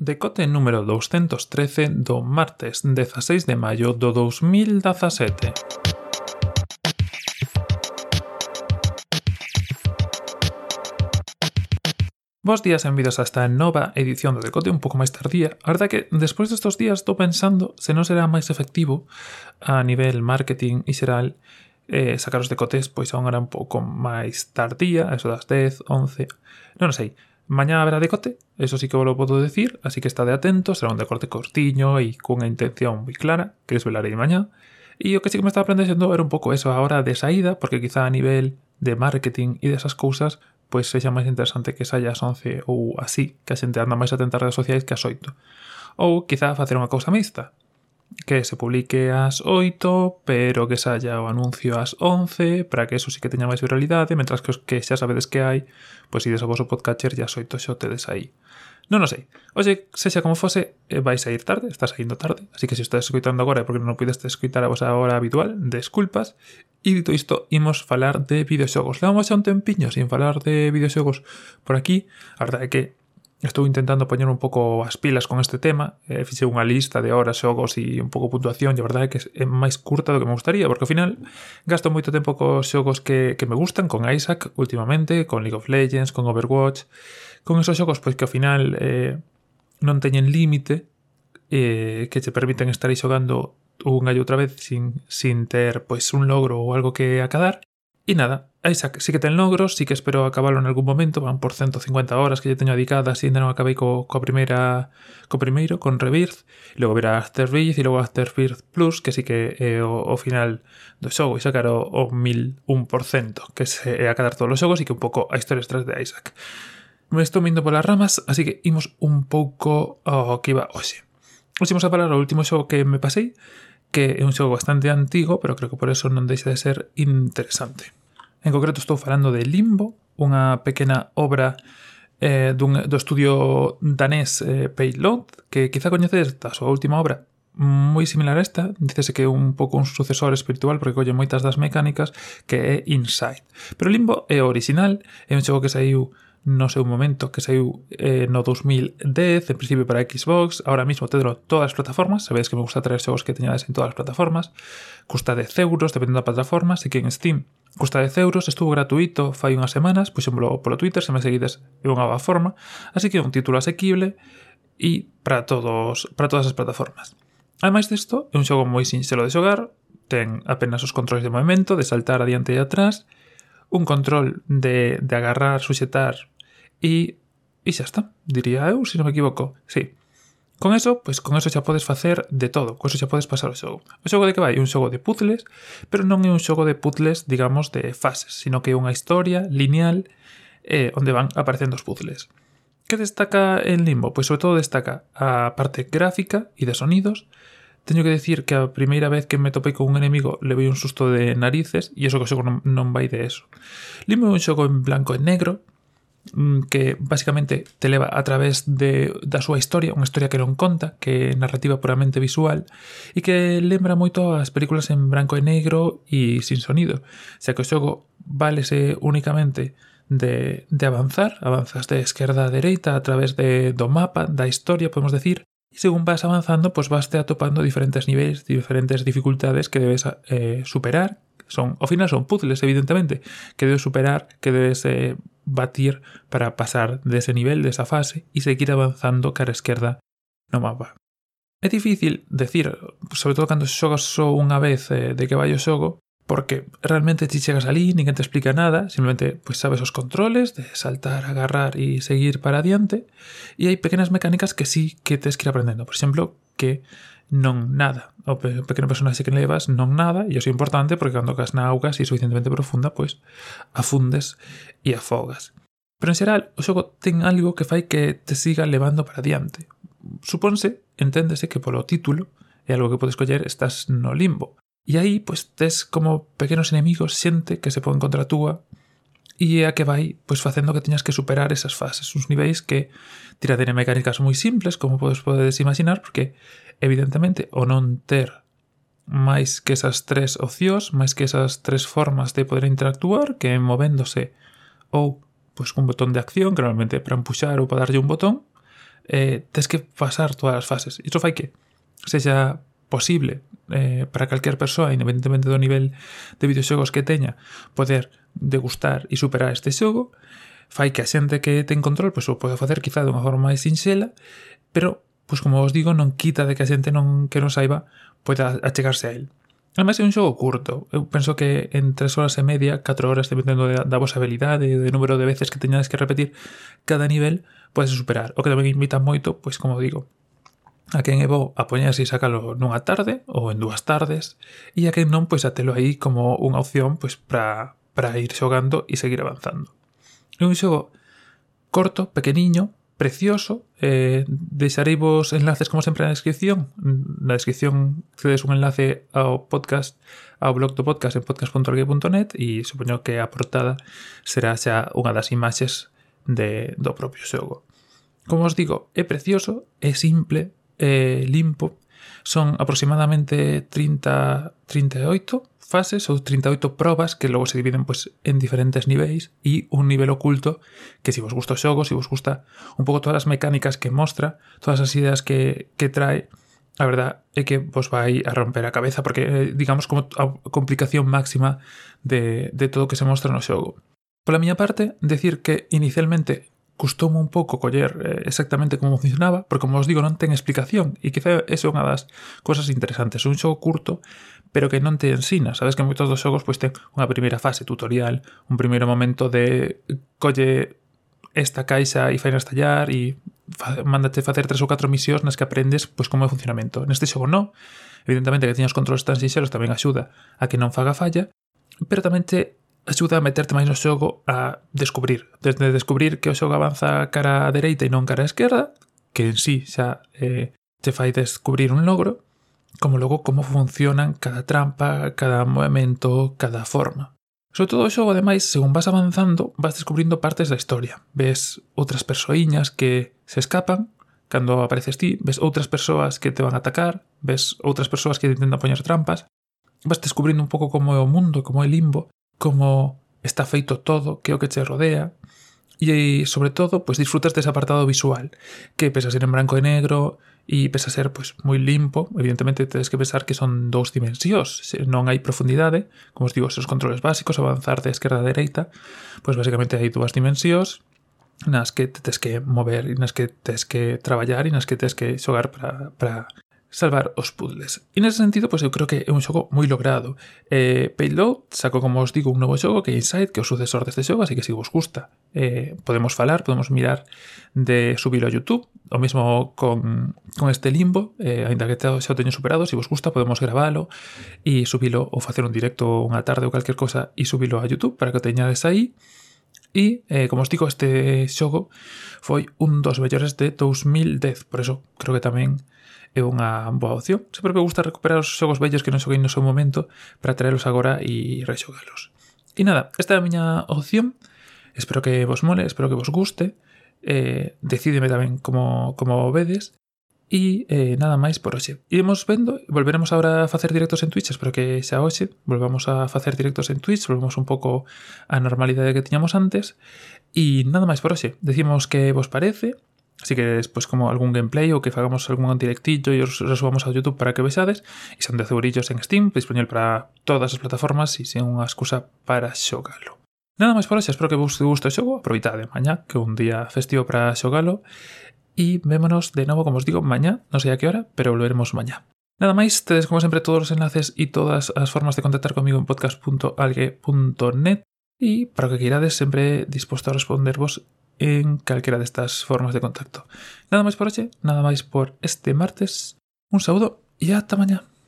decote número 213 do martes 16 de maio do 2017. Bos días e benvidos a esta nova edición do Decote un pouco máis tardía. A verdade que despois destos días estou pensando se non será máis efectivo a nivel marketing e xeral eh, sacar os decotes pois a unha hora un pouco máis tardía, eso das 10, 11, non sei. Mañá habrá decote, eso sí que vos lo podo decir, así que estade atentos, será un decote cortiño e cunha intención moi clara, que desvelarei mañá. E o que sí que me estaba aprendendo era un pouco eso a hora de saída, porque quizá a nivel de marketing e desas cousas, pois sexa máis interesante que saia ás 11 ou así, que a xente anda máis atenta ás redes sociais que ás 8. Ou quizá facer unha cousa mixta, que se publique ás 8, pero que saia o anuncio ás 11, para que eso sí que teña máis viralidade, mentras que os que xa sabedes que hai, pois ides ao vosso podcatcher e ás 8 xa tedes aí. Non o sei. Oxe, sexa como fose, eh, vais a ir tarde, está saindo tarde, así que se estás escuitando agora é porque non pudeste escuitar a vosa hora habitual, desculpas. E dito isto, imos falar de videoxogos. Levamos xa un tempiño sin falar de videoxogos por aquí. A verdade é que Estou intentando poñer un pouco as pilas con este tema, eh, fixe unha lista de horas, xogos e un pouco puntuación, e a verdade é que é máis curta do que me gustaría, porque ao final gasto moito tempo cos xogos que, que me gustan, con Isaac últimamente, con League of Legends, con Overwatch, con esos xogos pois que ao final eh, non teñen límite, eh, que te permiten estar aí xogando unha e outra vez sin, sin ter pois un logro ou algo que acadar, e nada, Isaac sí que ten logros, sí que espero acabarlo en algún momento, van por 150 horas que lle teño dedicadas e ainda non acabei co, primeira co primeiro, con Rebirth, e logo verá Afterbirth e logo Afterbirth Plus, que sí que é o, o final do xogo e sacar o, o 1001%, que é acabar todos os xogos e que un pouco a historia detrás de Isaac. Me estou mindo polas ramas, así que imos un pouco ao que iba hoxe. Hoxe imos a falar o último xogo que me pasei, que é un xogo bastante antigo, pero creo que por eso non deixa de ser interesante. En concreto estou falando de Limbo, unha pequena obra eh, dun, do estudio danés eh, Payload, que quizá coñeces da súa última obra, moi similar a esta, dícese que é un pouco un sucesor espiritual porque colle moitas das mecánicas que é Inside. Pero Limbo é original, é un xogo que saiu no seu momento, que saiu eh, no 2010, en principio para Xbox, ahora mismo tedro todas as plataformas, sabedes que me gusta traer xogos que teñades en todas as plataformas, custa 10 euros, dependendo da plataforma, así que en Steam Custa 10 euros, estuvo gratuito fai unhas semanas, puxémolo polo Twitter, se me seguides é unha boa forma, así que é un título asequible e para todos para todas as plataformas. Ademais desto, é un xogo moi sinxelo de xogar, ten apenas os controles de movimento, de saltar adiante e atrás, un control de, de agarrar, suxetar e, e xa está, diría eu, se non me equivoco. Sí, Con eso, pois con eso xa podes facer de todo, con eso xa podes pasar o xogo. O xogo de que vai? Un xogo de puzzles, pero non é un xogo de puzzles, digamos, de fases, sino que é unha historia lineal eh, onde van aparecendo os puzzles. Que destaca en Limbo? Pois sobre todo destaca a parte gráfica e de sonidos. Teño que decir que a primeira vez que me topei con un enemigo levei un susto de narices e eso que o xogo non, non vai de eso. Limbo é un xogo en blanco e negro, Mm, que basicamente te leva a través de, da súa historia, unha historia que non conta, que é narrativa puramente visual, e que lembra moito as películas en branco e negro e sin sonido, xa que o xogo válese únicamente de, de avanzar, avanzas de esquerda a dereita a través de, do mapa, da historia, podemos decir, e según vas avanzando, pues vas te atopando diferentes niveis, diferentes dificultades que debes eh, superar, son, ao final son puzzles, evidentemente, que debes superar, que debes eh, batir para pasar de ese nivel, de esa fase, y seguir avanzando cara esquerda no mapa. É difícil decir, sobre todo cando xogas só unha vez eh, de que vai o xogo, porque realmente ti chegas ali, ninguén te explica nada, simplemente pues, sabes os controles de saltar, agarrar e seguir para adiante, e hai pequenas mecánicas que sí que tes que ir aprendendo. Por exemplo, que non nada. O pequeno personaxe que levas non nada e iso é importante porque cando cas na auga si suficientemente profunda, pois afundes e afogas. Pero en xeral, o xogo ten algo que fai que te siga levando para diante. Suponse, enténdese que polo título, é algo que podes coller, estás no limbo. E aí, pois, tes como pequenos enemigos, xente que se pon contra túa, e é a que vai pois facendo que teñas que superar esas fases, uns niveis que tira de mecánicas moi simples, como podes podedes imaginar, porque evidentemente o non ter máis que esas tres ocios, máis que esas tres formas de poder interactuar, que é movéndose ou pois cun botón de acción, que normalmente para empuxar ou para darlle un botón, eh, tens que pasar todas as fases. Iso fai que sexa posible eh, para calquer persoa, independentemente do nivel de videoxogos que teña, poder degustar e superar este xogo, fai que a xente que ten control pois, o poda facer quizá dunha forma máis sinxela, pero, pois como vos digo, non quita de que a xente non, que non saiba poida achegarse a él. Además é un xogo curto, eu penso que en 3 horas e media, 4 horas, dependendo da, da vosa habilidade e do número de veces que teñades que repetir cada nivel, podes superar, o que tamén invita moito, pois como digo, a quen é bo apoñarse e sacalo nunha tarde ou en dúas tardes e a quen non pois atelo aí como unha opción pois para para ir xogando e seguir avanzando. É un xogo corto, pequeniño, precioso. Eh, deixarei vos enlaces como sempre na descripción. Na descripción cedes un enlace ao podcast, ao blog do podcast en podcast.org.net e supoño que a portada será xa unha das imaxes de, do propio xogo. Como os digo, é precioso, é simple, eh, limpo son aproximadamente 30, 38 fases ou 38 probas que logo se dividen pues, en diferentes niveis e un nivel oculto que se si vos gusta o xogo, se si vos gusta un pouco todas as mecánicas que mostra, todas as ideas que, que trae, a verdad é que vos vai a romper a cabeza porque eh, digamos como a complicación máxima de, de todo o que se mostra no xogo. Pola miña parte, decir que inicialmente custoume un pouco coller eh, exactamente como funcionaba, porque como os digo, non ten explicación, e quizá esa é unha das cosas interesantes. É un xogo curto, pero que non te ensina. Sabes que moitos dos xogos pois ten unha primeira fase tutorial, un primeiro momento de colle esta caixa e fai estallar e fa, mándate facer tres ou catro misións nas que aprendes pois como é o funcionamento. Neste xogo non, evidentemente que tiñas controles tan sinxeros tamén axuda a que non faga falla, pero tamén te axuda a meterte máis no xogo a descubrir. Desde descubrir que o xogo avanza cara a dereita e non cara a esquerda, que en sí xa eh, te fai descubrir un logro, como logo como funcionan cada trampa, cada movimento, cada forma. Sobre todo o xogo, ademais, según vas avanzando, vas descubrindo partes da historia. Ves outras persoiñas que se escapan, cando apareces ti, ves outras persoas que te van a atacar, ves outras persoas que te intentan poñer trampas, vas descubrindo un pouco como é o mundo, como é o limbo, como está feito todo, que é o que che rodea, e sobre todo pues disfrutas dese apartado visual que pese a ser en branco e negro e pese a ser pues moi limpo evidentemente tedes que pensar que son dous dimensións non hai profundidade como os digo, os controles básicos avanzar de esquerda a dereita pues basicamente hai dúas dimensións nas que te tes que mover e nas que tes que traballar e nas que tes que xogar para, para salvar os puzzles. E nese sentido, pois eu creo que é un xogo moi logrado. Eh, Payload sacou, como os digo, un novo xogo que é Inside, que é o sucesor deste xogo, así que se vos gusta, eh, podemos falar, podemos mirar de subilo a YouTube, o mesmo con, con este limbo, eh, ainda que xa o teño superado, se vos gusta podemos gravalo e subilo ou facer un directo unha tarde ou calquer cosa e subilo a YouTube para que o teñades aí. E, eh, como os digo, este xogo foi un dos mellores de 2010, por eso creo que tamén é unha boa opción. Sempre me gusta recuperar os xogos vellos que non xoguei no seu momento para traelos agora e rexogalos. E nada, esta é a miña opción. Espero que vos mole, espero que vos guste. Eh, decídeme tamén como, como vedes. E eh, nada máis por hoxe. Iremos vendo, volveremos agora a facer directos en Twitch, espero que xa hoxe volvamos a facer directos en Twitch, volvemos un pouco á normalidade que tiñamos antes. E nada máis por hoxe. Decimos que vos parece, Así que despois como algún gameplay ou que fagamos algún directillo e os subamos a YouTube para que vexades e son 10 eurillos en Steam, disponible para todas as plataformas e sen unha excusa para xogalo. Nada máis por hoxe, espero que vos guste o xogo, aproveitade mañá, que é un día festivo para xogalo e vémonos de novo, como os digo, mañá, non sei a que hora, pero volveremos mañá. Nada máis, tedes como sempre todos os enlaces e todas as formas de contactar comigo en podcast.algue.net e para o que queirades sempre disposto a respondervos en calquera destas formas de contacto. Nada máis por hoxe, nada máis por este martes. Un saúdo e ata mañá.